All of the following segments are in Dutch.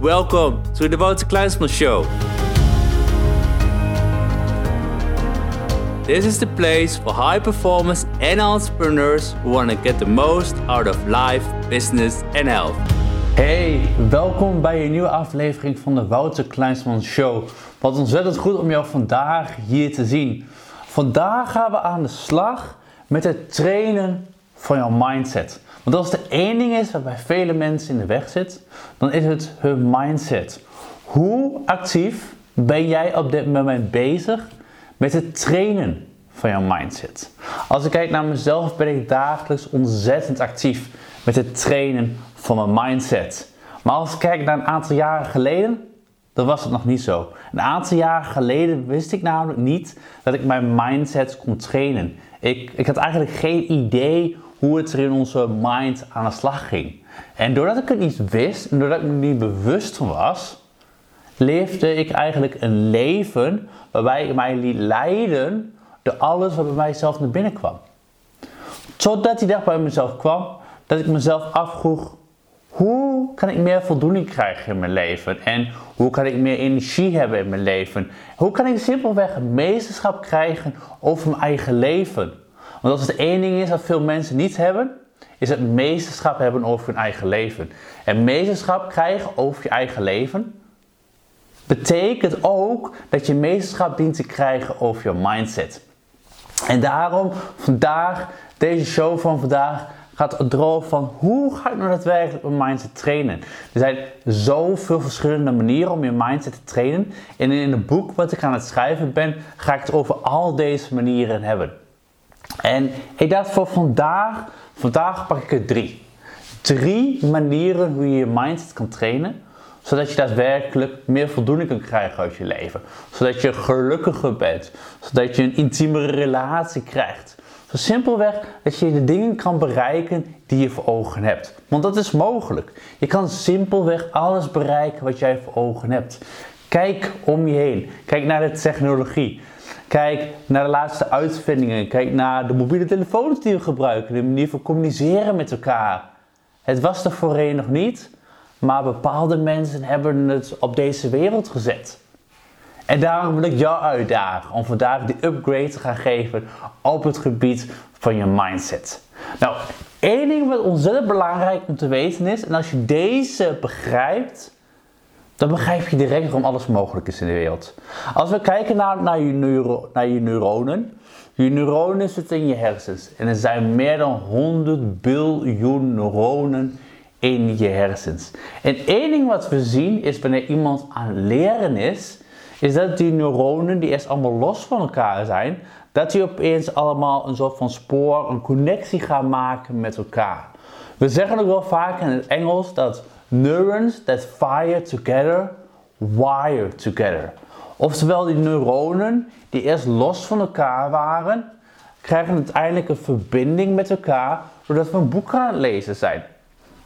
Welcome to the Wouter Kleinsman Show. This is the place for high performers and entrepreneurs who want to get the most out of life, business and health. Hey, welkom bij een nieuwe aflevering van de Wouter Kleinsman Show. Wat ontzettend goed om jou vandaag hier te zien. Vandaag gaan we aan de slag met het trainen van jouw mindset. Want als er één ding is wat bij vele mensen in de weg zit, dan is het hun mindset. Hoe actief ben jij op dit moment bezig met het trainen van jouw mindset? Als ik kijk naar mezelf, ben ik dagelijks ontzettend actief met het trainen van mijn mindset. Maar als ik kijk naar een aantal jaren geleden, dan was het nog niet zo. Een aantal jaren geleden wist ik namelijk niet dat ik mijn mindset kon trainen. Ik, ik had eigenlijk geen idee hoe het er in onze mind aan de slag ging. En doordat ik het niet wist en doordat ik me niet bewust van was, leefde ik eigenlijk een leven waarbij ik mij liet leiden door alles wat bij mijzelf naar binnen kwam. Totdat die dag bij mezelf kwam, dat ik mezelf afvroeg, hoe kan ik meer voldoening krijgen in mijn leven? En hoe kan ik meer energie hebben in mijn leven? Hoe kan ik simpelweg meesterschap krijgen over mijn eigen leven? Want als het één ding is dat veel mensen niet hebben, is het meesterschap hebben over hun eigen leven. En meesterschap krijgen over je eigen leven betekent ook dat je meesterschap dient te krijgen over je mindset. En daarom vandaag, deze show van vandaag, gaat het erover van hoe ga ik nou daadwerkelijk mijn mindset trainen. Er zijn zoveel verschillende manieren om je mindset te trainen. En in het boek wat ik aan het schrijven ben, ga ik het over al deze manieren hebben. En ik dacht voor vandaag, vandaag pak ik er drie. Drie manieren hoe je je mindset kan trainen, zodat je daadwerkelijk meer voldoening kan krijgen uit je leven. Zodat je gelukkiger bent, zodat je een intiemere relatie krijgt. Zo simpelweg dat je de dingen kan bereiken die je voor ogen hebt. Want dat is mogelijk. Je kan simpelweg alles bereiken wat jij voor ogen hebt. Kijk om je heen. Kijk naar de technologie. Kijk naar de laatste uitvindingen. Kijk naar de mobiele telefoons die we gebruiken. De manier van communiceren met elkaar. Het was er voorheen nog niet, maar bepaalde mensen hebben het op deze wereld gezet. En daarom wil ik jou uitdagen om vandaag die upgrade te gaan geven op het gebied van je mindset. Nou, één ding wat ontzettend belangrijk om te weten is, en als je deze begrijpt, dan begrijp je direct waarom alles mogelijk is in de wereld. Als we kijken naar, naar, je, neuro, naar je neuronen. Je neuronen zitten in je hersens. En er zijn meer dan 100 biljoen neuronen in je hersens. En één ding wat we zien is wanneer iemand aan leren is, is dat die neuronen die eerst allemaal los van elkaar zijn, dat die opeens allemaal een soort van spoor, een connectie gaan maken met elkaar. We zeggen ook wel vaak in het Engels dat Neurons that fire together, wire together. Oftewel, die neuronen die eerst los van elkaar waren, krijgen uiteindelijk een verbinding met elkaar doordat we een boek aan het lezen zijn.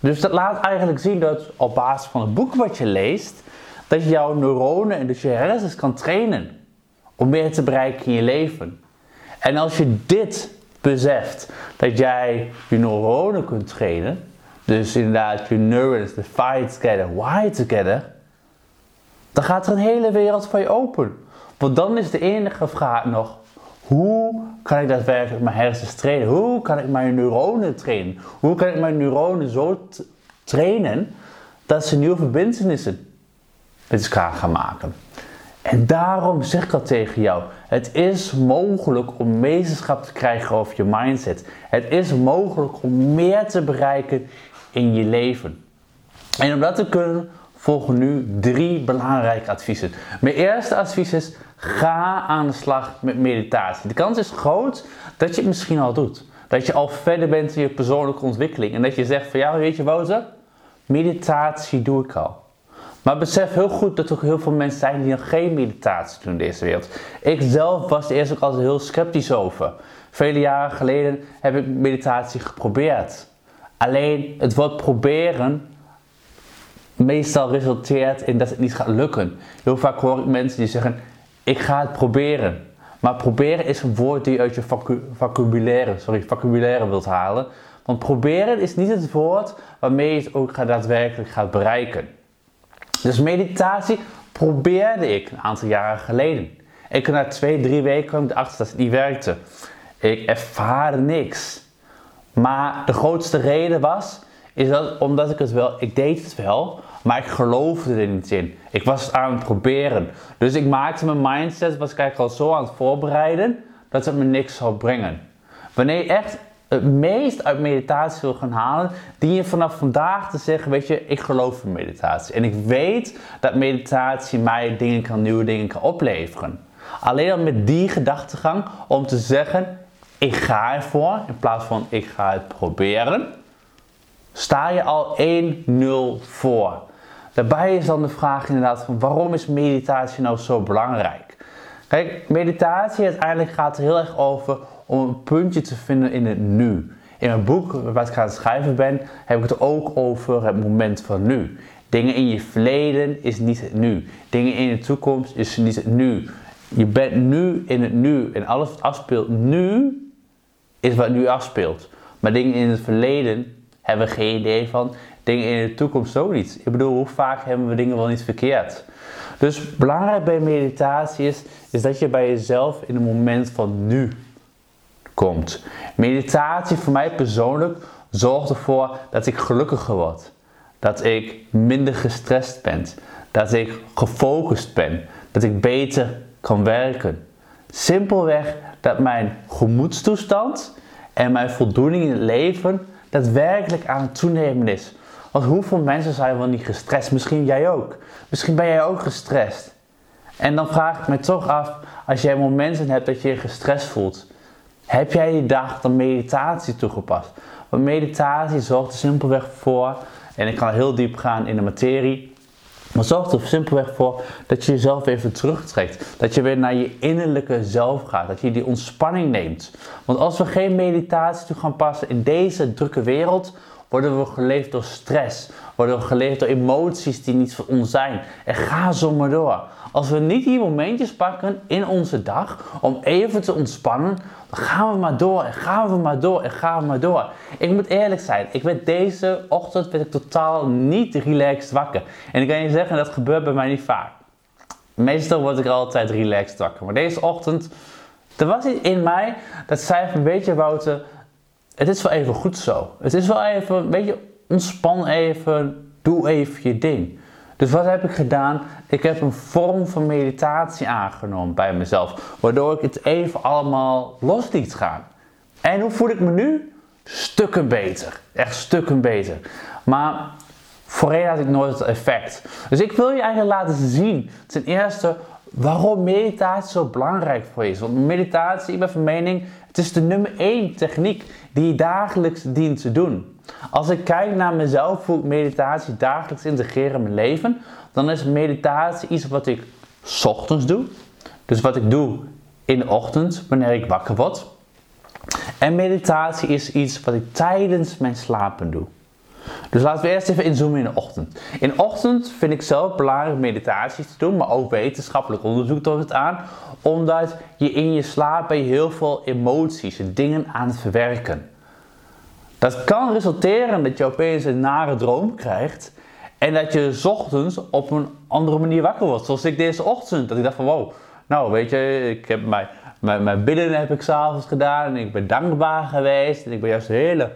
Dus dat laat eigenlijk zien dat op basis van het boek wat je leest, dat je jouw neuronen en dus je hersens kan trainen om meer te bereiken in je leven. En als je dit beseft, dat jij je neuronen kunt trainen, dus inderdaad, je neurons, the fight together, why together. Dan gaat er een hele wereld voor je open. Want dan is de enige vraag nog, hoe kan ik daadwerkelijk mijn hersens trainen? Hoe kan ik mijn neuronen trainen? Hoe kan ik mijn neuronen zo trainen dat ze nieuwe verbindenissen met elkaar gaan maken? En daarom zeg ik al tegen jou: het is mogelijk om meesterschap te krijgen over je mindset. Het is mogelijk om meer te bereiken in je leven. En om dat te kunnen volgen nu drie belangrijke adviezen. Mijn eerste advies is: ga aan de slag met meditatie. De kans is groot dat je het misschien al doet. Dat je al verder bent in je persoonlijke ontwikkeling. En dat je zegt van ja, weet je Wouter, meditatie doe ik al. Maar besef heel goed dat er ook heel veel mensen zijn die nog geen meditatie doen in deze wereld. Ik zelf was er eerst ook altijd heel sceptisch over. Vele jaren geleden heb ik meditatie geprobeerd. Alleen het woord proberen meestal resulteert in dat het niet gaat lukken. Heel vaak hoor ik mensen die zeggen: Ik ga het proberen. Maar proberen is een woord die je uit je vocabulaire, sorry, vocabulaire wilt halen. Want proberen is niet het woord waarmee je het ook daadwerkelijk gaat bereiken. Dus meditatie probeerde ik een aantal jaren geleden. Ik na twee, drie weken ik erachter dat het niet werkte. Ik ervaarde niks. Maar de grootste reden was, is dat omdat ik het wel, ik deed het wel, maar ik geloofde er niet in. Ik was het aan het proberen. Dus ik maakte mijn mindset, was ik eigenlijk al zo aan het voorbereiden, dat het me niks zou brengen. Wanneer je echt het meest uit meditatie wil gaan halen, dien je vanaf vandaag te zeggen, weet je, ik geloof in meditatie. En ik weet dat meditatie mij dingen kan, nieuwe dingen kan opleveren. Alleen al met die gedachtegang om te zeggen, ik ga ervoor, in plaats van ik ga het proberen, sta je al 1-0 voor. Daarbij is dan de vraag inderdaad van waarom is meditatie nou zo belangrijk? Kijk, meditatie uiteindelijk gaat er heel erg over om een puntje te vinden in het nu. In mijn boek, wat ik aan het schrijven ben, heb ik het ook over het moment van nu. Dingen in je verleden is niet het nu. Dingen in de toekomst is niet het nu. Je bent nu in het nu en alles wat afspeelt nu is wat nu afspeelt. Maar dingen in het verleden hebben we geen idee van. Dingen in de toekomst ook niet. Ik bedoel, hoe vaak hebben we dingen wel niet verkeerd? Dus belangrijk bij meditatie is, is dat je bij jezelf in het moment van nu komt. Meditatie voor mij persoonlijk zorgt ervoor dat ik gelukkiger word. Dat ik minder gestrest ben. Dat ik gefocust ben. Dat ik beter kan werken. Simpelweg dat mijn gemoedstoestand en mijn voldoening in het leven daadwerkelijk aan het toenemen is. Want hoeveel mensen zijn wel niet gestrest? Misschien jij ook. Misschien ben jij ook gestrest. En dan vraag ik me toch af, als jij momenten hebt dat je je gestrest voelt, heb jij die dag dan meditatie toegepast? Want meditatie zorgt er simpelweg voor, en ik kan heel diep gaan in de materie, maar zorgt er simpelweg voor dat je jezelf even terugtrekt. Dat je weer naar je innerlijke zelf gaat. Dat je die ontspanning neemt. Want als we geen meditatie toe gaan passen in deze drukke wereld, worden we geleefd door stress. Worden we geleefd door emoties die niet voor ons zijn. En ga zo maar door. Als we niet die momentjes pakken in onze dag om even te ontspannen, dan gaan we maar door en gaan we maar door en gaan we maar door. Ik moet eerlijk zijn, ik werd deze ochtend werd ik totaal niet relaxed wakker. En ik kan je zeggen, dat gebeurt bij mij niet vaak. Meestal word ik altijd relaxed wakker. Maar deze ochtend, er was iets in mij dat zei van, weet je Wouter, het is wel even goed zo. Het is wel even, weet je, ontspan even, doe even je ding. Dus wat heb ik gedaan? Ik heb een vorm van meditatie aangenomen bij mezelf, waardoor ik het even allemaal los liet gaan. En hoe voel ik me nu? Stukken beter. Echt stukken beter. Maar voorheen had ik nooit het effect. Dus ik wil je eigenlijk laten zien, ten eerste, waarom meditatie zo belangrijk voor je is. Want meditatie, ik ben van mening, het is de nummer één techniek die je dagelijks dient te doen. Als ik kijk naar mezelf, hoe ik meditatie dagelijks integreer in mijn leven, dan is meditatie iets wat ik ochtends doe. Dus wat ik doe in de ochtend, wanneer ik wakker word. En meditatie is iets wat ik tijdens mijn slapen doe. Dus laten we eerst even inzoomen in de ochtend. In de ochtend vind ik zelf belangrijk meditaties te doen, maar ook wetenschappelijk onderzoek toont het aan. Omdat je in je slaap je heel veel emoties en dingen aan het verwerken. Dat kan resulteren dat je opeens een nare droom krijgt. En dat je ochtends op een andere manier wakker wordt. Zoals ik deze ochtend. Dat ik dacht van wow, nou weet je, ik heb mijn, mijn, mijn bidden heb ik s'avonds gedaan. En ik ben dankbaar geweest. En ik ben juist een hele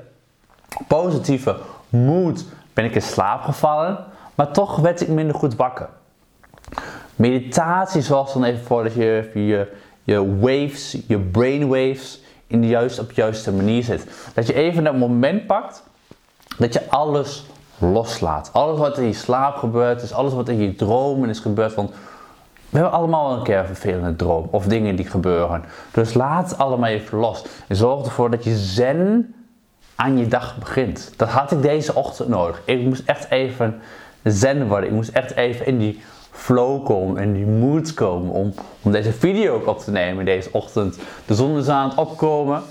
positieve moed ben ik in slaap gevallen. Maar toch werd ik minder goed wakker. Meditatie zorgt dan even voor dat je je, je waves, je brainwaves in de juiste, op de juiste manier zit. Dat je even dat moment pakt dat je alles loslaat. Alles wat in je slaap gebeurt is, alles wat in je dromen is gebeurd. Want we hebben allemaal een keer een vervelende droom of dingen die gebeuren. Dus laat het allemaal even los. En zorg ervoor dat je zen aan je dag begint. Dat had ik deze ochtend nodig. Ik moest echt even zen worden. Ik moest echt even in die flow komen, in die mood komen om, om deze video ook op te nemen deze ochtend. De zon is aan het opkomen.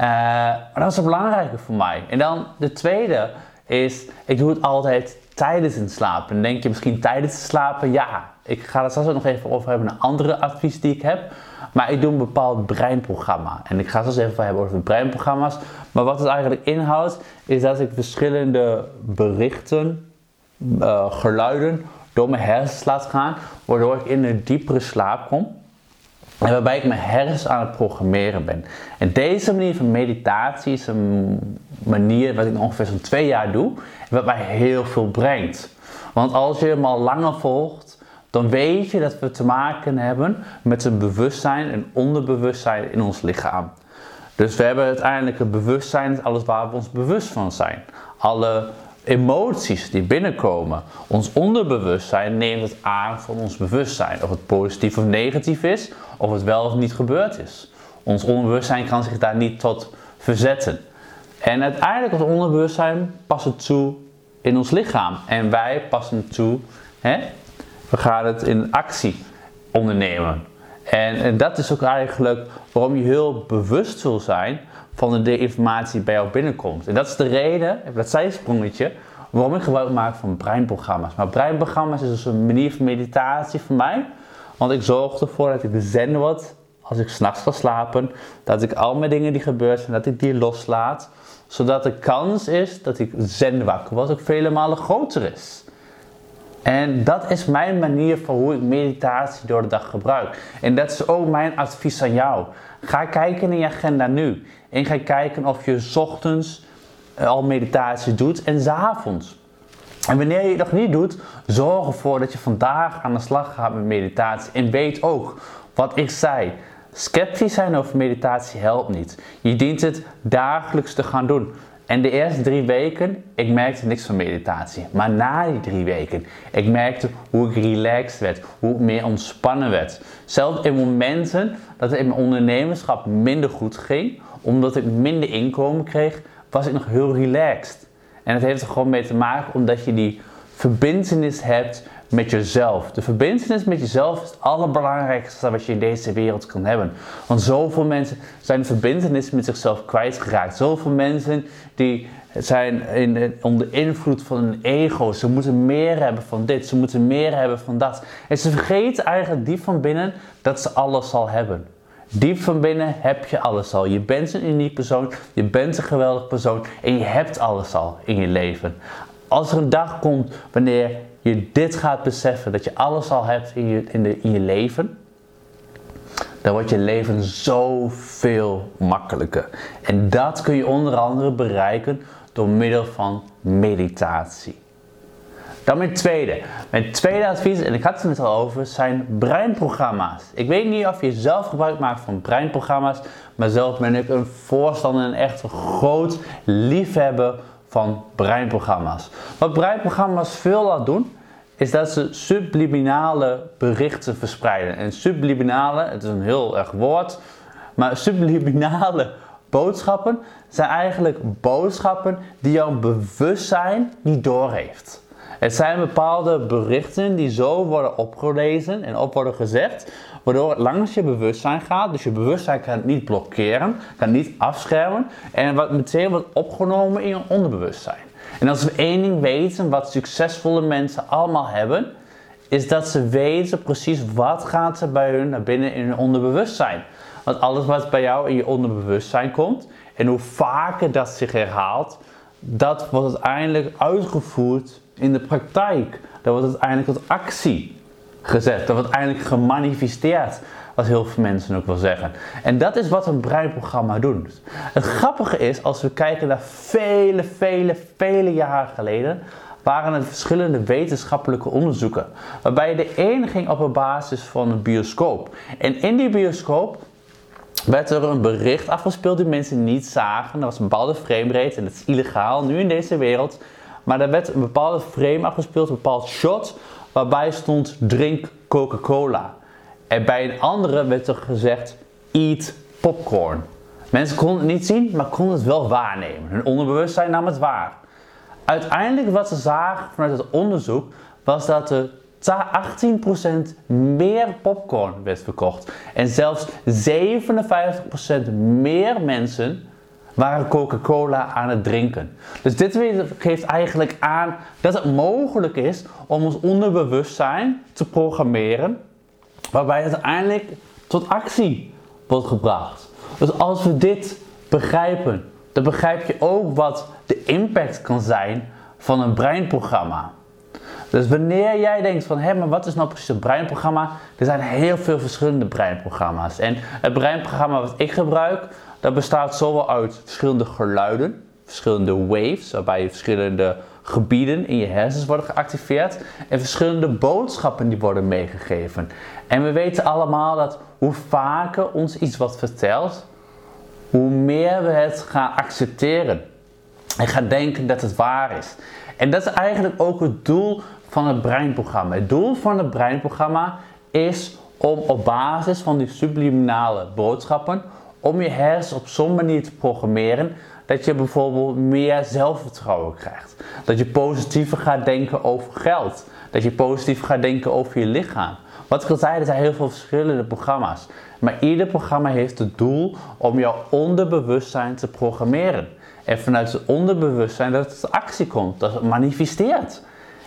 Uh, maar dat is het belangrijke voor mij. En dan de tweede is, ik doe het altijd tijdens het slapen. Dan denk je misschien tijdens het slapen, ja, ik ga er straks ook nog even over hebben, een andere advies die ik heb. Maar ik doe een bepaald breinprogramma. En ik ga straks even hebben over breinprogramma's. Maar wat het eigenlijk inhoudt, is dat ik verschillende berichten, uh, geluiden door mijn hersens laat gaan, waardoor ik in een diepere slaap kom. En waarbij ik mijn hersens aan het programmeren ben. En deze manier van meditatie is een manier wat ik ongeveer zo'n twee jaar doe. En wat mij heel veel brengt. Want als je hem al langer volgt, dan weet je dat we te maken hebben met een bewustzijn en onderbewustzijn in ons lichaam. Dus we hebben uiteindelijk een bewustzijn, alles waar we ons bewust van zijn. Alle emoties die binnenkomen. Ons onderbewustzijn neemt het aan van ons bewustzijn. Of het positief of negatief is, of het wel of niet gebeurd is. Ons onderbewustzijn kan zich daar niet tot verzetten. En uiteindelijk het onderbewustzijn past het toe in ons lichaam. En wij passen het toe, hè? We gaan het in actie ondernemen. En, dat is ook eigenlijk waarom je heel bewust wil zijn van de informatie die bij jou binnenkomt. En dat is de reden, dat zijsprongetje, waarom ik gebruik maak van breinprogramma's. Maar breinprogramma's is dus een manier van meditatie voor mij. Want ik zorg ervoor dat ik zen word als ik s'nachts ga slapen. Dat ik al mijn dingen die gebeuren zijn, dat ik die loslaat. Zodat de kans is dat ik zen wakker word ook vele malen groter is. En dat is mijn manier van hoe ik meditatie door de dag gebruik. En dat is ook mijn advies aan jou. Ga kijken in je agenda nu. En ga kijken of je ochtends eh, al meditatie doet en s avonds. En wanneer je nog niet doet, zorg ervoor dat je vandaag aan de slag gaat met meditatie. En weet ook wat ik zei. Sceptisch zijn over meditatie helpt niet. Je dient het dagelijks te gaan doen. En de eerste drie weken, ik merkte niks van meditatie. Maar na die drie weken, ik merkte hoe ik relaxed werd, hoe ik meer ontspannen werd. Zelfs in momenten dat het in mijn ondernemerschap minder goed ging, omdat ik minder inkomen kreeg, was ik nog heel relaxed. En het heeft er gewoon mee te maken omdat je die verbindenis hebt met jezelf. De verbindenis met jezelf is het allerbelangrijkste wat je in deze wereld kan hebben. Want zoveel mensen zijn de verbindenis met zichzelf kwijtgeraakt. Zoveel mensen die zijn in, onder invloed van een ego. Ze moeten meer hebben van dit, ze moeten meer hebben van dat. En ze vergeten eigenlijk diep van binnen dat ze alles zal hebben. Diep van binnen heb je alles al. Je bent een uniek persoon, je bent een geweldig persoon en je hebt alles al in je leven. Als er een dag komt wanneer je dit gaat beseffen, dat je alles al hebt in je, in de, in je leven, dan wordt je leven zoveel makkelijker. En dat kun je onder andere bereiken door middel van meditatie. Dan mijn tweede. Mijn tweede advies, en ik had het net al over, zijn breinprogramma's. Ik weet niet of je zelf gebruik maakt van breinprogramma's, maar zelf ben ik een voorstander en echt een groot liefhebber van breinprogramma's. Wat breinprogramma's veel laat doen, is dat ze subliminale berichten verspreiden. En subliminale, het is een heel erg woord, maar subliminale boodschappen zijn eigenlijk boodschappen die jouw bewustzijn niet doorheeft. Het zijn bepaalde berichten die zo worden opgelezen en op worden gezegd, waardoor het langs je bewustzijn gaat. Dus je bewustzijn kan het niet blokkeren, kan niet afschermen en wat meteen wordt opgenomen in je onderbewustzijn. En als we één ding weten wat succesvolle mensen allemaal hebben, is dat ze weten precies wat gaat er bij hun naar binnen in hun onderbewustzijn. Want alles wat bij jou in je onderbewustzijn komt en hoe vaker dat zich herhaalt, dat wordt uiteindelijk uitgevoerd in de praktijk. Dat wordt uiteindelijk tot actie gezet. Dat wordt uiteindelijk gemanifesteerd. Wat heel veel mensen ook wel zeggen. En dat is wat een breinprogramma doet. Het grappige is, als we kijken naar vele, vele, vele jaren geleden, waren er verschillende wetenschappelijke onderzoeken. Waarbij de ene ging op een basis van een bioscoop. En in die bioscoop werd er een bericht afgespeeld die mensen niet zagen. Er was een bepaalde framerate en dat is illegaal nu in deze wereld. Maar er werd een bepaalde frame afgespeeld, een bepaald shot, waarbij stond drink Coca-Cola. En bij een andere werd er gezegd eat popcorn. Mensen konden het niet zien, maar konden het wel waarnemen. Hun onderbewustzijn nam het waar. Uiteindelijk wat ze zagen vanuit het onderzoek was dat er 18% meer popcorn werd verkocht. En zelfs 57% meer mensen waren Coca-Cola aan het drinken. Dus dit geeft eigenlijk aan dat het mogelijk is om ons onderbewustzijn te programmeren, waarbij uiteindelijk tot actie wordt gebracht. Dus als we dit begrijpen, dan begrijp je ook wat de impact kan zijn van een breinprogramma. Dus wanneer jij denkt van, hé, maar wat is nou precies een breinprogramma? Er zijn heel veel verschillende breinprogramma's. En het breinprogramma wat ik gebruik, dat bestaat zowel uit verschillende geluiden, verschillende waves, waarbij verschillende gebieden in je hersens worden geactiveerd en verschillende boodschappen die worden meegegeven. En we weten allemaal dat hoe vaker ons iets wat vertelt, hoe meer we het gaan accepteren en gaan denken dat het waar is. En dat is eigenlijk ook het doel van het breinprogramma. Het doel van het breinprogramma is om op basis van die subliminale boodschappen, om je hersens op zo'n manier te programmeren dat je bijvoorbeeld meer zelfvertrouwen krijgt. Dat je positiever gaat denken over geld. Dat je positiever gaat denken over je lichaam. Wat ik al zei, er zijn heel veel verschillende programma's. Maar ieder programma heeft het doel om jouw onderbewustzijn te programmeren. En vanuit het onderbewustzijn dat het actie komt, dat het manifesteert.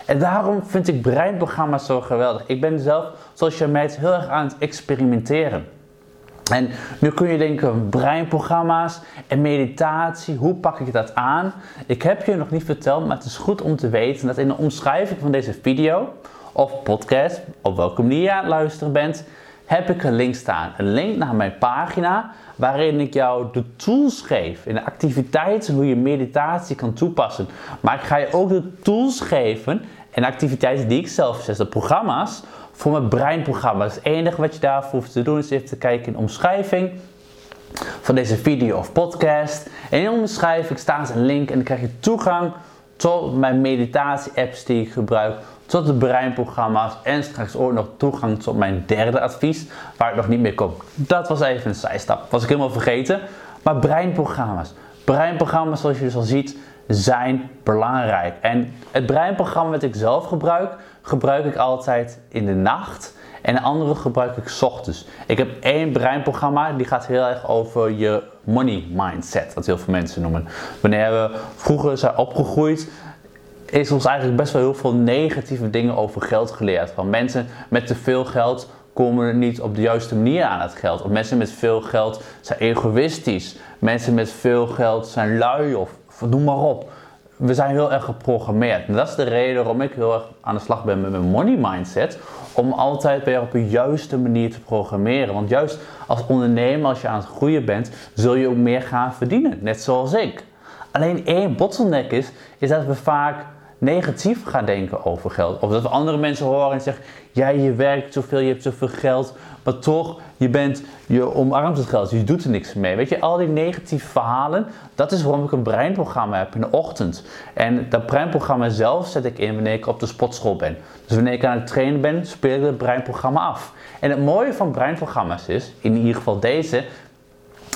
En daarom vind ik breinprogramma's zo geweldig. Ik ben zelf, zoals je merkt, heel erg aan het experimenteren. En nu kun je denken, breinprogramma's en meditatie, hoe pak ik dat aan? Ik heb je nog niet verteld, maar het is goed om te weten dat in de omschrijving van deze video of podcast, op welke manier je aan het luisteren bent, heb ik een link staan. Een link naar mijn pagina waarin ik jou de tools geef in de activiteiten hoe je meditatie kan toepassen. Maar ik ga je ook de tools geven en activiteiten die ik zelf zet, de programma's voor mijn breinprogramma. Dus het enige wat je daarvoor hoeft te doen is even te kijken in de omschrijving van deze video of podcast. En in de omschrijving staat een link en dan krijg je toegang tot mijn meditatie-apps die ik gebruik, tot de breinprogramma's en straks ook nog toegang tot mijn derde advies, waar ik nog niet meer kom. Dat was even een zijstap, was ik helemaal vergeten. Maar breinprogramma's. Breinprogramma's, zoals je dus al ziet, zijn belangrijk. En het breinprogramma wat ik zelf gebruik, gebruik ik altijd in de nacht. En de andere gebruik ik ochtends. Ik heb één breinprogramma die gaat heel erg over je money mindset, wat heel veel mensen noemen. Wanneer we vroeger zijn opgegroeid, is ons eigenlijk best wel heel veel negatieve dingen over geld geleerd. Van mensen met te veel geld komen niet op de juiste manier aan het geld. Of mensen met veel geld zijn egoïstisch. Mensen met veel geld zijn lui of noem maar op. We zijn heel erg geprogrammeerd. Dat is de reden waarom ik heel erg aan de slag ben met mijn money mindset. Om altijd weer op een juiste manier te programmeren. Want juist als ondernemer, als je aan het groeien bent, zul je ook meer gaan verdienen. Net zoals ik. Alleen één bottleneck is, is dat we vaak negatief gaan denken over geld. Of dat we andere mensen horen en zeggen, ja, je werkt zoveel, je hebt zoveel geld, maar toch, je bent, je omarmt het geld, dus je doet er niks mee. Weet je, al die negatieve verhalen, dat is waarom ik een breinprogramma heb in de ochtend. En dat breinprogramma zelf zet ik in wanneer ik op de sportschool ben. Dus wanneer ik aan het trainen ben, speel ik het breinprogramma af. En het mooie van breinprogramma's is, in ieder geval deze,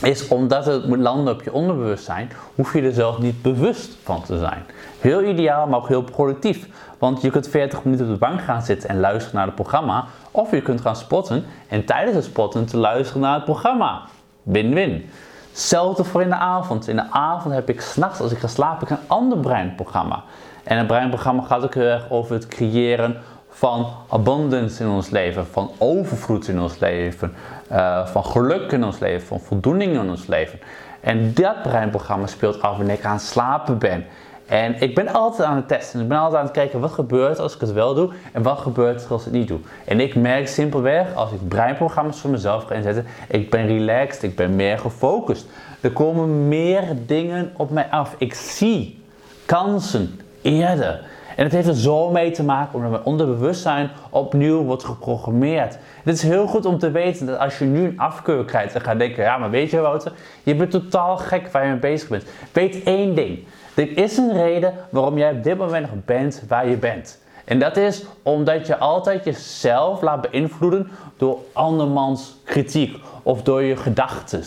is omdat het moet landen op je onderbewustzijn, hoef je er zelf niet bewust van te zijn. Heel ideaal, maar ook heel productief. Want je kunt 40 minuten op de bank gaan zitten en luisteren naar het programma. Of je kunt gaan spotten en tijdens het spotten te luisteren naar het programma. Win-win. Hetzelfde voor in de avond. In de avond heb ik s'nachts, als ik ga slapen, een ander breinprogramma. En het breinprogramma gaat ook heel erg over het creëren van abundance in ons leven, van overvloed in ons leven, uh, van geluk in ons leven, van voldoening in ons leven. En dat breinprogramma speelt af wanneer ik aan het slapen ben. En ik ben altijd aan het testen. Ik ben altijd aan het kijken wat gebeurt als ik het wel doe en wat gebeurt als ik het niet doe. En ik merk simpelweg als ik breinprogramma's voor mezelf ga inzetten, ik ben relaxed, ik ben meer gefocust. Er komen meer dingen op mij af. Ik zie kansen eerder. En het heeft er zo mee te maken omdat mijn onderbewustzijn opnieuw wordt geprogrammeerd. Het is heel goed om te weten dat als je nu een afkeur krijgt en gaat denken, ja maar weet je Wouter, je bent totaal gek waar je mee bezig bent. Weet één ding, er is een reden waarom jij op dit moment nog bent waar je bent. En dat is omdat je altijd jezelf laat beïnvloeden door andermans kritiek of door je gedachten.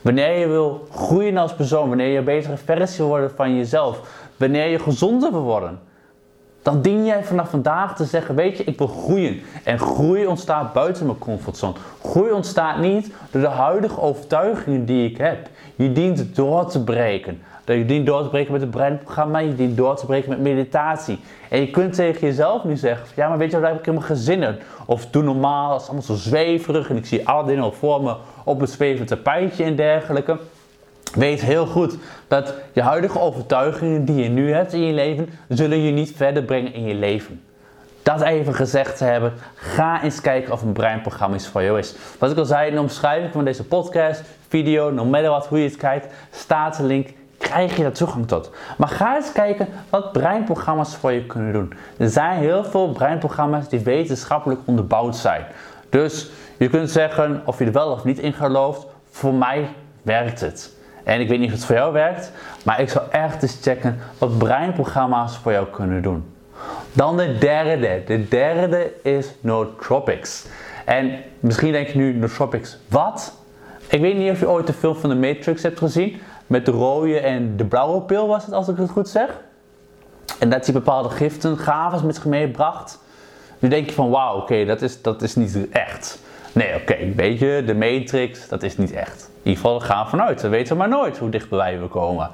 Wanneer je wil groeien als persoon, wanneer je een betere versie wil worden van jezelf, wanneer je gezonder wil worden, dan dien jij vanaf vandaag te zeggen: Weet je, ik wil groeien. En groei ontstaat buiten mijn comfortzone. Groei ontstaat niet door de huidige overtuigingen die ik heb. Je dient door te breken. Je dient door te breken met het breinprogramma, je dient door te breken met meditatie. En je kunt tegen jezelf nu zeggen: Ja, maar weet je, daar heb ik helemaal geen zin in. Of doe normaal, het is allemaal zo zweverig en ik zie alle dingen al voor me op het zwevend tapijtje en dergelijke. Weet heel goed dat je huidige overtuigingen die je nu hebt in je leven, zullen je niet verder brengen in je leven. dat even gezegd te hebben, ga eens kijken of een breinprogramma iets voor jou is. Wat ik al zei in de omschrijving van deze podcast, video, no matter what, hoe je het kijkt, staat de link krijg je daar toegang tot. Maar ga eens kijken wat breinprogramma's voor je kunnen doen. Er zijn heel veel breinprogramma's die wetenschappelijk onderbouwd zijn. Dus je kunt zeggen of je er wel of niet in gelooft. Voor mij werkt het. En ik weet niet of het voor jou werkt, maar ik zou echt eens checken wat breinprogramma's voor jou kunnen doen. Dan de derde. De derde is nootropics. En misschien denk je nu, nootropics, wat? Ik weet niet of je ooit de film van de Matrix hebt gezien. Met de rode en de blauwe pil was het, als ik het goed zeg. En dat hij bepaalde giften, gaves met zich meebracht. Nu denk je van, wauw, oké, dat, is, dat is niet echt. Nee, oké, weet je, de Matrix, dat is niet echt. In ieder geval, gaan vanuit. We weten maar nooit hoe dichtbij we komen.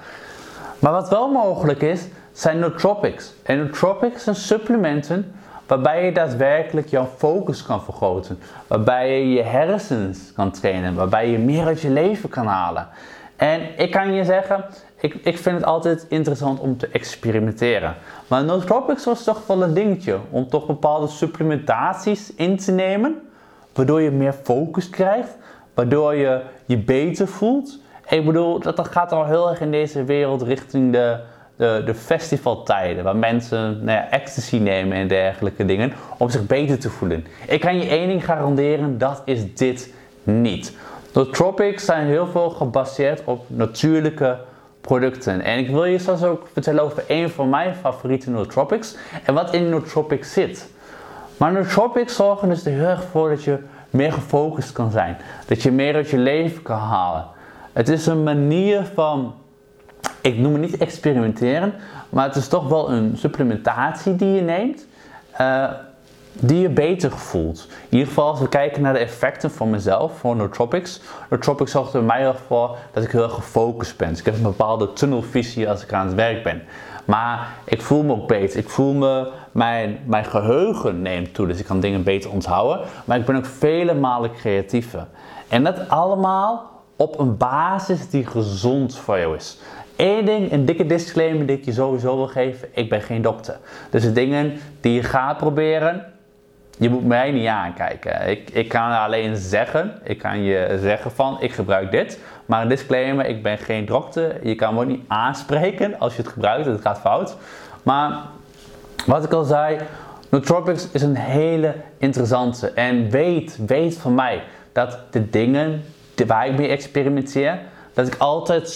Maar wat wel mogelijk is, zijn nootropics. En nootropics zijn supplementen waarbij je daadwerkelijk jouw focus kan vergroten. Waarbij je je hersens kan trainen. Waarbij je meer uit je leven kan halen. En ik kan je zeggen, ik, ik vind het altijd interessant om te experimenteren. Maar nootropics was toch wel een dingetje. Om toch bepaalde supplementaties in te nemen. Waardoor je meer focus krijgt. Waardoor je je beter voelt. Ik bedoel, dat gaat al heel erg in deze wereld richting de, de, de festivaltijden. Waar mensen nou ja, ecstasy nemen en dergelijke dingen. Om zich beter te voelen. Ik kan je één ding garanderen, dat is dit niet. Nootropics zijn heel veel gebaseerd op natuurlijke producten. En ik wil je straks ook vertellen over een van mijn favoriete nootropics. En wat in nootropics zit. Maar nootropics zorgen dus er heel erg voor dat je meer gefocust kan zijn. Dat je meer uit je leven kan halen. Het is een manier van, ik noem het niet experimenteren, maar het is toch wel een supplementatie die je neemt. Uh, die je beter voelt. In ieder geval als we kijken naar de effecten van mezelf, voor nootropics. Nootropics zorgt er mij ervoor dat ik heel gefocust ben. Dus ik heb een bepaalde tunnelvisie als ik aan het werk ben. Maar ik voel me ook beter. Ik voel me, mijn, mijn geheugen neemt toe, dus ik kan dingen beter onthouden. Maar ik ben ook vele malen creatiever. En dat allemaal op een basis die gezond voor jou is. Eén ding, een dikke disclaimer die ik je sowieso wil geven. Ik ben geen dokter. Dus de dingen die je gaat proberen, je moet mij niet aankijken. Ik, ik kan alleen zeggen, ik kan je zeggen van, ik gebruik dit. Maar een disclaimer, ik ben geen dokter. Je kan me ook niet aanspreken als je het gebruikt, het gaat fout. Maar wat ik al zei, nootropics is een hele interessante. En weet, weet van mij dat de dingen waar ik mee experimenteer, dat ik altijd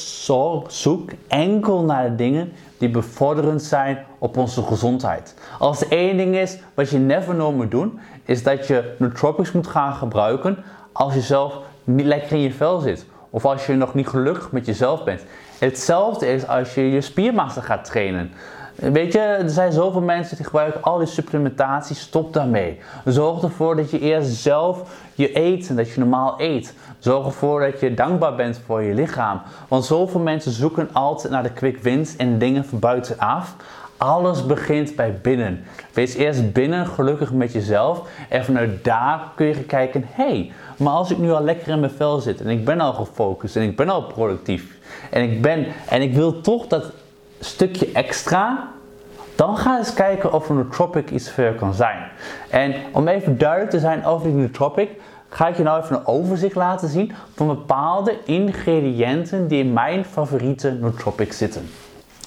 zoek enkel naar de dingen die bevorderend zijn op onze gezondheid. Als er één ding is wat je never no moet doen, is dat je nootropics moet gaan gebruiken als je zelf niet lekker in je vel zit. Of als je nog niet gelukkig met jezelf bent. Hetzelfde is als je je spiermassa gaat trainen. Weet je, er zijn zoveel mensen die gebruiken al die supplementatie. Stop daarmee. Zorg ervoor dat je eerst zelf je eet en dat je normaal eet. Zorg ervoor dat je dankbaar bent voor je lichaam. Want zoveel mensen zoeken altijd naar de quick wins en dingen van buitenaf. Alles begint bij binnen. Wees eerst binnen gelukkig met jezelf. En vanuit daar kun je kijken: hé, hey, maar als ik nu al lekker in mijn vel zit en ik ben al gefocust en ik ben al productief en ik ben en ik wil toch dat stukje extra, dan ga eens kijken of een nootropic iets voor kan zijn. En om even duidelijk te zijn over die nootropic, ga ik je nou even een overzicht laten zien van bepaalde ingrediënten die in mijn favoriete nootropic zitten.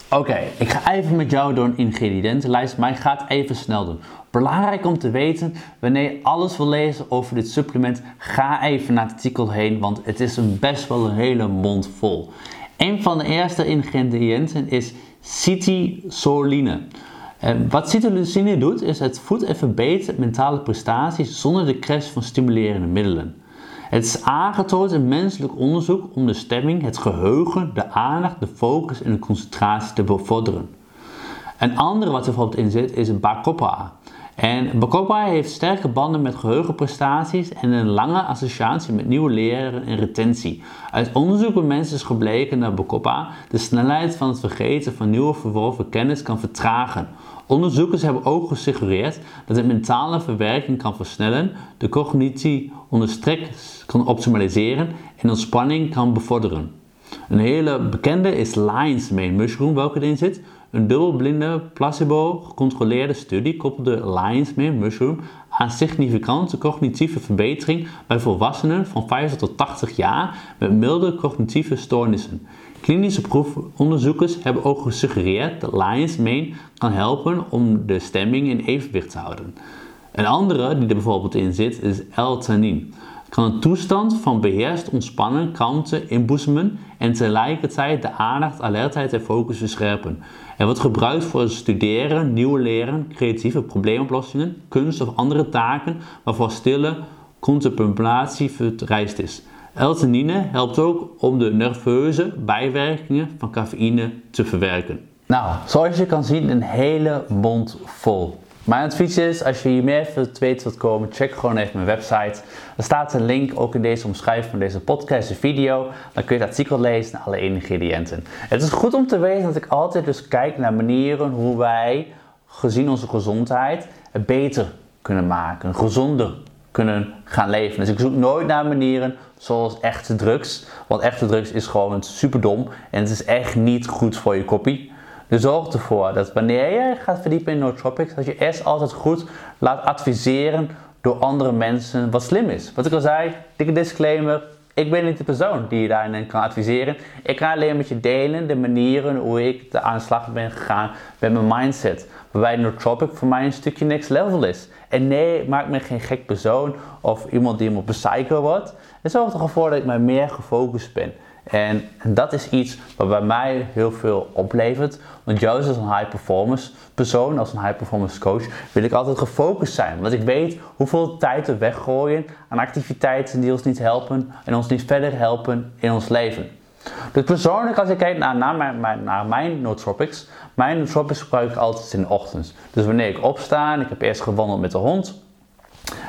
Oké, ik ga even met jou door een ingrediëntenlijst, maar ik ga het even snel doen. Belangrijk om te weten, wanneer je alles wil lezen over dit supplement, ga even naar het artikel heen, want het is een best wel een hele mond vol. Een van de eerste ingrediënten is citisoline. Wat citisoline doet, is het voedt en verbetert mentale prestaties zonder de crash van stimulerende middelen. Het is aangetoond in menselijk onderzoek om de stemming, het geheugen, de aandacht, de focus en de concentratie te bevorderen. Een andere wat er bijvoorbeeld in zit is bacopa. En Bacopa heeft sterke banden met geheugenprestaties en een lange associatie met nieuwe leren en retentie. Uit onderzoek bij mensen is gebleken dat Bacopa de snelheid van het vergeten van nieuwe verworven kennis kan vertragen. Onderzoekers hebben ook gesuggereerd dat het mentale verwerking kan versnellen, de cognitie onder stress kan optimaliseren en ontspanning kan bevorderen. Een hele bekende is Lion's Mane Mushroom, welke erin zit. Een dubbelblinde, placebo-gecontroleerde studie koppelde Lion's Mane Mushroom aan significante cognitieve verbetering bij volwassenen van 50 tot 80 jaar met milde cognitieve stoornissen. Klinische proefonderzoekers hebben ook gesuggereerd dat Lion's Mane kan helpen om de stemming in evenwicht te houden. Een andere die er bijvoorbeeld in zit is L-theanine kan een toestand van beheerst ontspannen kalmte inboezemen en tegelijkertijd de aandacht, alertheid en focus verscherpen. Er wordt gebruikt voor studeren, nieuwe leren, creatieve probleemoplossingen, kunst of andere taken waarvoor stille contemplatie vereist is. L-theanine helpt ook om de nerveuze bijwerkingen van cafeïne te verwerken. Nou, zoals je kan zien, een hele mond vol. Mijn advies is, als je hier meer te weten wilt komen, check gewoon even mijn website. Er staat een link ook in deze omschrijving van deze podcast, de video. Dan kun je het artikel lezen en alle ingrediënten. Het is goed om te weten dat ik altijd dus kijk naar manieren hoe wij, gezien onze gezondheid, het beter kunnen maken. Gezonder kunnen gaan leven. Dus ik zoek nooit naar manieren zoals echte drugs. Want echte drugs is gewoon super dom en het is echt niet goed voor je koppie. Dus zorg ervoor dat wanneer je gaat verdiepen in nootropics, dat je eerst altijd goed laat adviseren door andere mensen wat slim is. Wat ik al zei, dikke disclaimer, ik ben niet de persoon die je daarin kan adviseren. Ik ga alleen met je delen de manieren hoe ik de aan de slag ben gegaan met mijn mindset. Waarbij nootropic voor mij een stukje next level is. En nee, maak me geen gek persoon of iemand die helemaal psycho wordt. Het zorgt ervoor dat ik mij meer gefocust ben. En dat is iets wat bij mij heel veel oplevert. Want juist als een high performance persoon, als een high performance coach, wil ik altijd gefocust zijn. Want ik weet hoeveel tijd we weggooien aan activiteiten die ons niet helpen en ons niet verder helpen in ons leven. Dus persoonlijk, als ik kijk naar, naar, mijn, naar mijn nootropics, mijn nootropics gebruik ik altijd in de ochtend. Dus wanneer ik opsta en ik heb eerst gewandeld met de hond,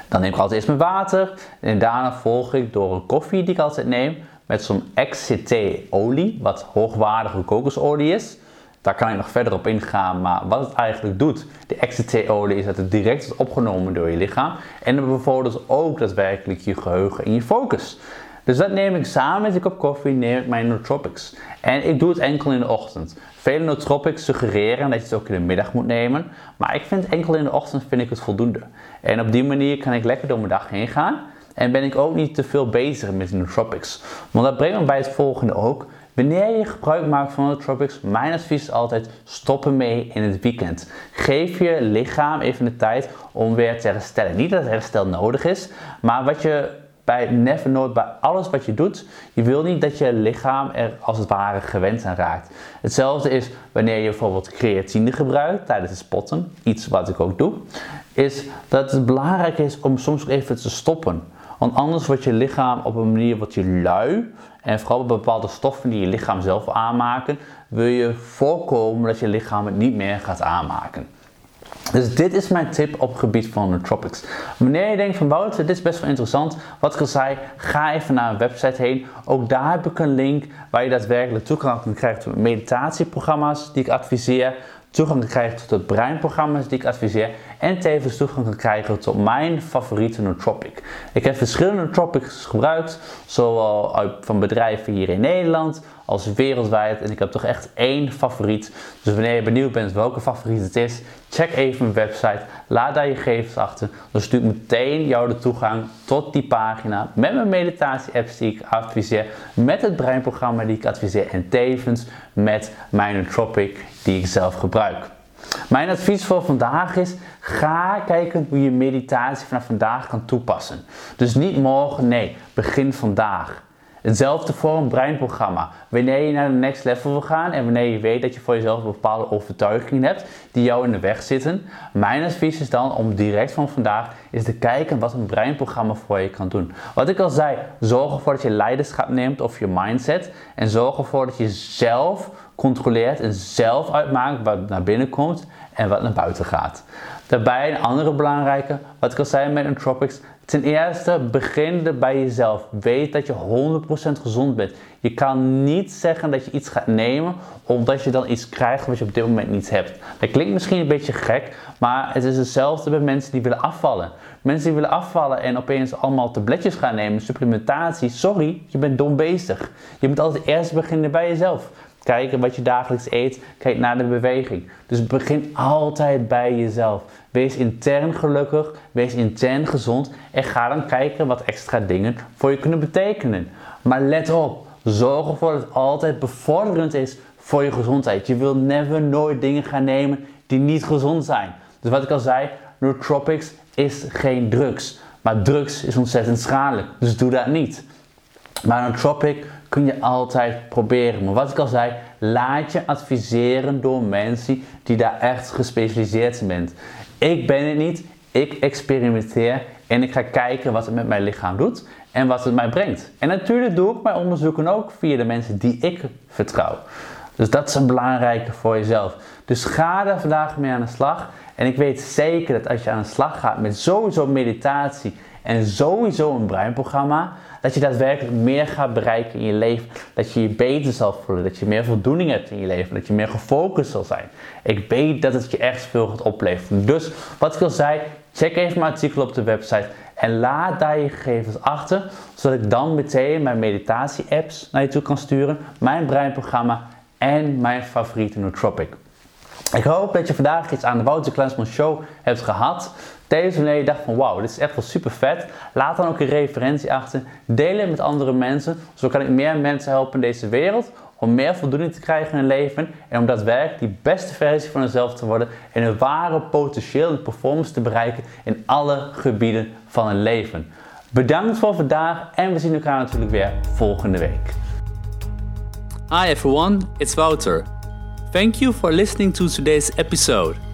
dan neem ik altijd eerst mijn water en daarna volg ik door een koffie die ik altijd neem met zo'n XCT-olie, wat hoogwaardige kokosolie is. Daar kan ik nog verder op ingaan, maar wat het eigenlijk doet, de XCT-olie is dat het direct is opgenomen door je lichaam en dan bevordert ook daadwerkelijk je geheugen en je focus. Dus dat neem ik samen met een kop koffie, neem ik mijn nootropics. En ik doe het enkel in de ochtend. Vele nootropics suggereren dat je het ook in de middag moet nemen, maar ik vind enkel in de ochtend vind ik het voldoende. En op die manier kan ik lekker door mijn dag heen gaan en ben ik ook niet te veel bezig met nootropics. Want dat brengt me bij het volgende ook. Wanneer je gebruik maakt van nootropics, mijn advies is altijd stoppen mee in het weekend. Geef je lichaam even de tijd om weer te herstellen. Niet dat het herstel nodig is, maar wat je bij never nooit bij alles wat je doet, je wil niet dat je lichaam er als het ware gewend aan raakt. Hetzelfde is wanneer je bijvoorbeeld creatine gebruikt tijdens het spotten, iets wat ik ook doe, is dat het belangrijk is om soms ook even te stoppen. Want anders wordt je lichaam op een manier wat je lui. En vooral bepaalde stoffen die je lichaam zelf aanmaken, wil je voorkomen dat je lichaam het niet meer gaat aanmaken. Dus dit is mijn tip op het gebied van nootropics. Wanneer je denkt van Wouter, dit is best wel interessant. Wat ik al zei, ga even naar een website heen. Ook daar heb ik een link waar je daadwerkelijk toegang kan krijgen tot meditatieprogramma's die ik adviseer toegang krijgen tot de breinprogramma's die ik adviseer en tevens toegang kan krijgen tot mijn favoriete nootropic. Ik heb verschillende nootropics gebruikt, zowel van bedrijven hier in Nederland als wereldwijd en ik heb toch echt één favoriet. Dus wanneer je benieuwd bent welke favoriet het is, check even mijn website, laat daar je gegevens achter. Dan stuur ik meteen jou de toegang tot die pagina met mijn meditatie-apps die ik adviseer, met het breinprogramma die ik adviseer en tevens met mijn nootropic die ik zelf gebruik. Mijn advies voor vandaag is: ga kijken hoe je meditatie vanaf vandaag kan toepassen. Dus niet morgen, nee, begin vandaag. Hetzelfde voor een breinprogramma. Wanneer je naar de next level wil gaan en wanneer je weet dat je voor jezelf bepaalde overtuigingen hebt die jou in de weg zitten. Mijn advies is dan om direct van vandaag eens te kijken wat een breinprogramma voor je kan doen. Wat ik al zei, zorg ervoor dat je leiderschap neemt of je mindset. En zorg ervoor dat je zelf controleert en zelf uitmaakt wat naar binnen komt en wat naar buiten gaat. Daarbij een andere belangrijke, wat al zei met Entropics, Ten eerste, begin er bij jezelf. Weet dat je 100% gezond bent. Je kan niet zeggen dat je iets gaat nemen omdat je dan iets krijgt wat je op dit moment niet hebt. Dat klinkt misschien een beetje gek, maar het is hetzelfde bij mensen die willen afvallen. Mensen die willen afvallen en opeens allemaal tabletjes gaan nemen, supplementatie. Sorry, je bent dom bezig. Je moet altijd eerst beginnen bij jezelf. Kijken wat je dagelijks eet, kijk naar de beweging. Dus begin altijd bij jezelf. Wees intern gelukkig, wees intern gezond en ga dan kijken wat extra dingen voor je kunnen betekenen. Maar let op, zorg ervoor dat het altijd bevorderend is voor je gezondheid. Je wilt never nooit dingen gaan nemen die niet gezond zijn. Dus wat ik al zei, nootropics is geen drugs. Maar drugs is ontzettend schadelijk, dus doe dat niet. Maar een tropic kun je altijd proberen. Maar wat ik al zei, laat je adviseren door mensen die daar echt gespecialiseerd zijn. Ik ben het niet, ik experimenteer en ik ga kijken wat het met mijn lichaam doet en wat het mij brengt. En natuurlijk doe ik mijn onderzoeken ook via de mensen die ik vertrouw. Dus dat is een belangrijke voor jezelf. Dus ga daar vandaag mee aan de slag. En ik weet zeker dat als je aan de slag gaat met sowieso meditatie en sowieso een breinprogramma, dat je daadwerkelijk meer gaat bereiken in je leven. Dat je je beter zal voelen, dat je meer voldoening hebt in je leven, dat je meer gefocust zal zijn. Ik weet dat het je echt veel gaat opleveren. Dus wat ik al zei, check even mijn artikel op de website en laat daar je gegevens achter, zodat ik dan meteen mijn meditatie-apps naar je toe kan sturen, mijn breinprogramma en mijn favoriete nootropic. Ik hoop dat je vandaag iets aan de Wouter Klensman Show hebt gehad. Deze wanneer je dacht van wauw, dit is echt wel super vet. Laat dan ook een referentie achter. Deel het met andere mensen. Zo kan ik meer mensen helpen in deze wereld. Om meer voldoening te krijgen in hun leven. En om daadwerkelijk die beste versie van jezelf te worden. En een ware potentieel en performance te bereiken in alle gebieden van hun leven. Bedankt voor vandaag en we zien elkaar natuurlijk weer volgende week. Hi everyone, it's Wouter. Thank you for listening to today's episode.